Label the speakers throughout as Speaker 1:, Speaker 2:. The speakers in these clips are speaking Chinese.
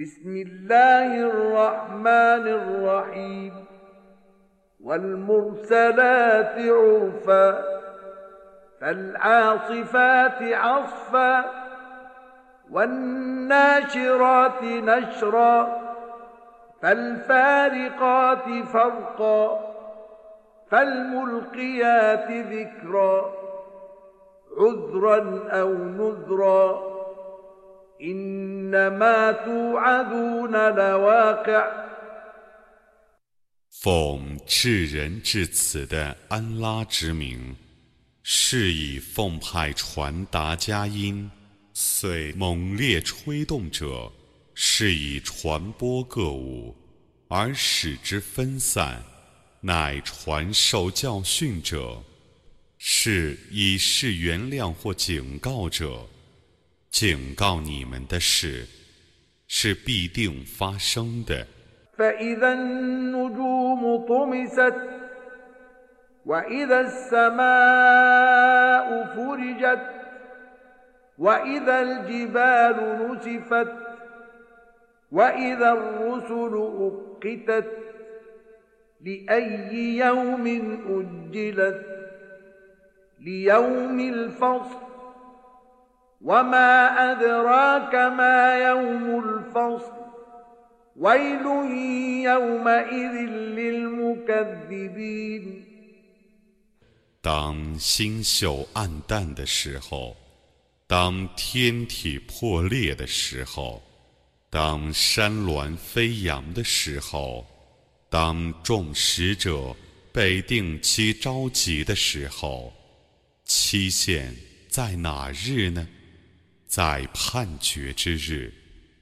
Speaker 1: بسم الله الرحمن الرحيم والمرسلات عرفا فالعاصفات عصفا والناشرات نشرا فالفارقات فرقا فالملقيات ذكرا عذرا أو نذرا
Speaker 2: 奉至仁至此的安拉之名，是以奉派传达佳音，遂猛烈吹动者，是以传播各物，而使之分散；乃传授教训者，是以示原谅或警告者。警告你们的事是必定发生的。
Speaker 1: فإذا النجوم طمست وإذا السماء فرجت وإذا الجبال نسفت وإذا الرسل أقتت لأي يوم أجلت ليوم الفصل
Speaker 2: 当星宿暗淡的时候，当天体破裂的时候，当山峦飞扬的时候，当众使者被定期召集的时候，期限在哪日呢？在判决之日，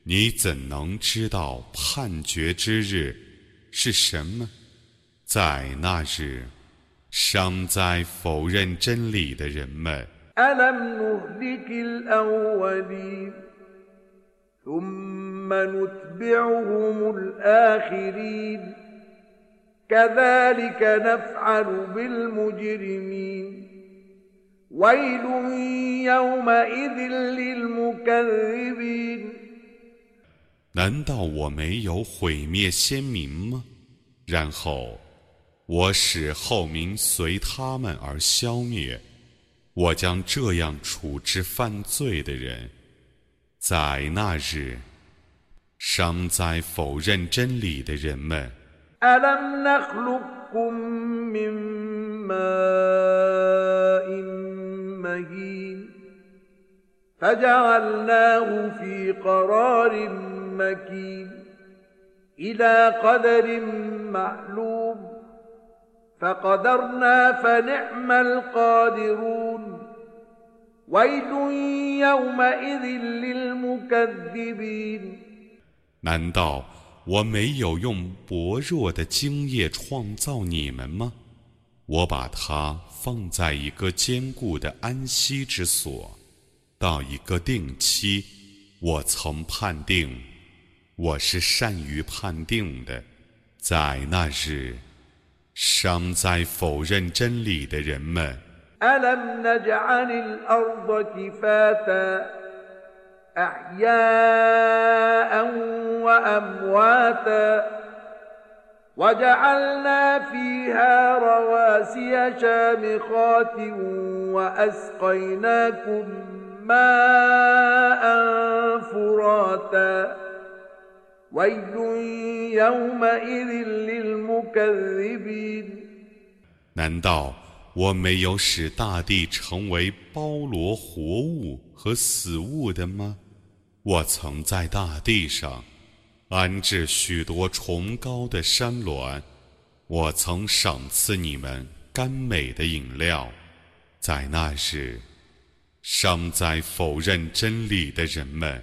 Speaker 2: 你怎能知道判决之日是什么？在那日，伤在否认真理的人们。难道我没有毁灭先民吗？然后我使后民随他们而消灭，我将这样处置犯罪的人。在那日，伤灾否认真理的人们。
Speaker 1: مهين فجعلناه في قرار مكين إلى قدر معلوم فقدرنا فنعم القادرون ويل يومئذ للمكذبين
Speaker 2: 我没有用薄弱的精液创造你们吗？我把它放在一个坚固的安息之所，到一个定期，我曾判定，我是善于判定的。在那日，尚在否认真理的人们。
Speaker 1: وجعلنا فيها رواسي شامخات وأسقيناكم ماء فراتا. ويل يومئذ للمكذبين.
Speaker 2: 我没有使大地成为包罗活物和死物的吗？我曾在大地上。安置许多崇高的山峦，我曾赏赐你们甘美的饮料。在那时，尚在否认真理的人们。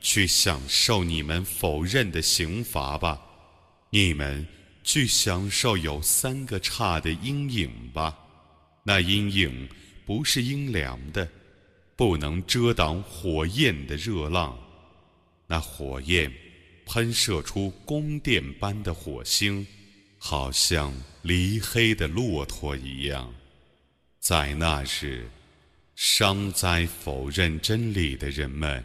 Speaker 2: 去享受你们否认的刑罚吧，你们去享受有三个叉的阴影吧。那阴影不是阴凉的，不能遮挡火焰的热浪。那火焰喷射出宫殿般的火星，好像离黑的骆驼一样。在那日，伤灾否认真理的人们。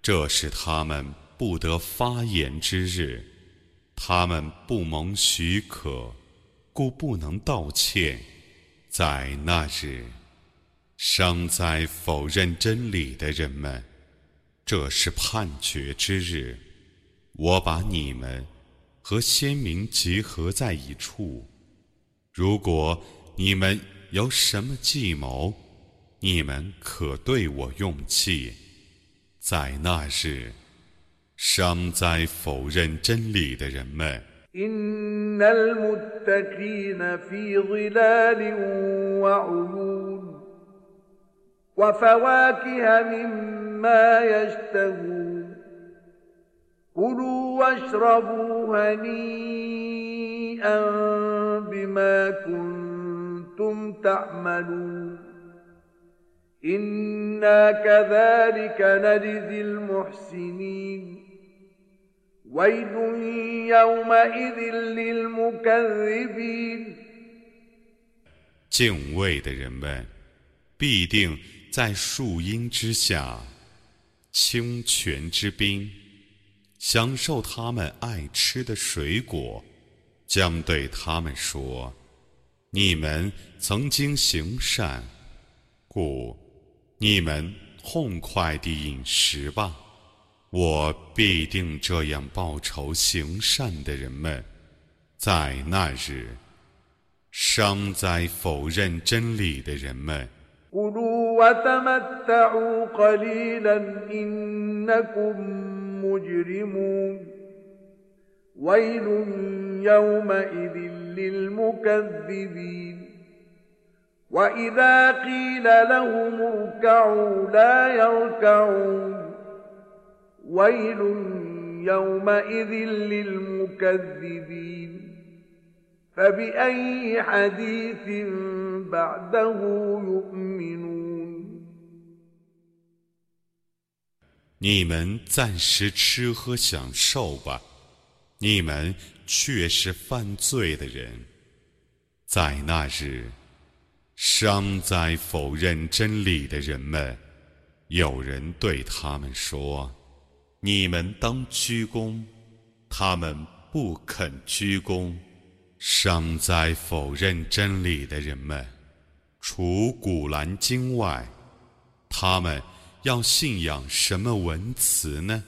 Speaker 2: 这是他们不得发言之日，他们不蒙许可，故不能道歉。在那日，伤灾否认真理的人们，这是判决之日。我把你们和先民结合在一处，如果你们。有什么计谋，你们可对我用计。在那日，伤灾否认真理的人们。
Speaker 1: كنتم تعملون إنا كذلك نجزي المحسنين ويل يومئذ للمكذبين
Speaker 2: 敬畏的人们必定在树荫之下、清泉之滨，享受他们爱吃的水果，将对他们说。 你们曾经行善，故你们痛快地饮食吧。我必定这样报仇行善的人们，在那日，伤灾否认真理的人们。
Speaker 1: ويل يومئذ للمكذبين واذا قيل لهم اركعوا لا يركعون ويل يومئذ للمكذبين فباي حديث بعده يؤمنون
Speaker 2: 你们暂时吃喝享受吧。你们 却是犯罪的人，在那日，伤在否认真理的人们，有人对他们说：“你们当鞠躬。”他们不肯鞠躬。伤在否认真理的人们，除古兰经外，他们要信仰什么文词呢？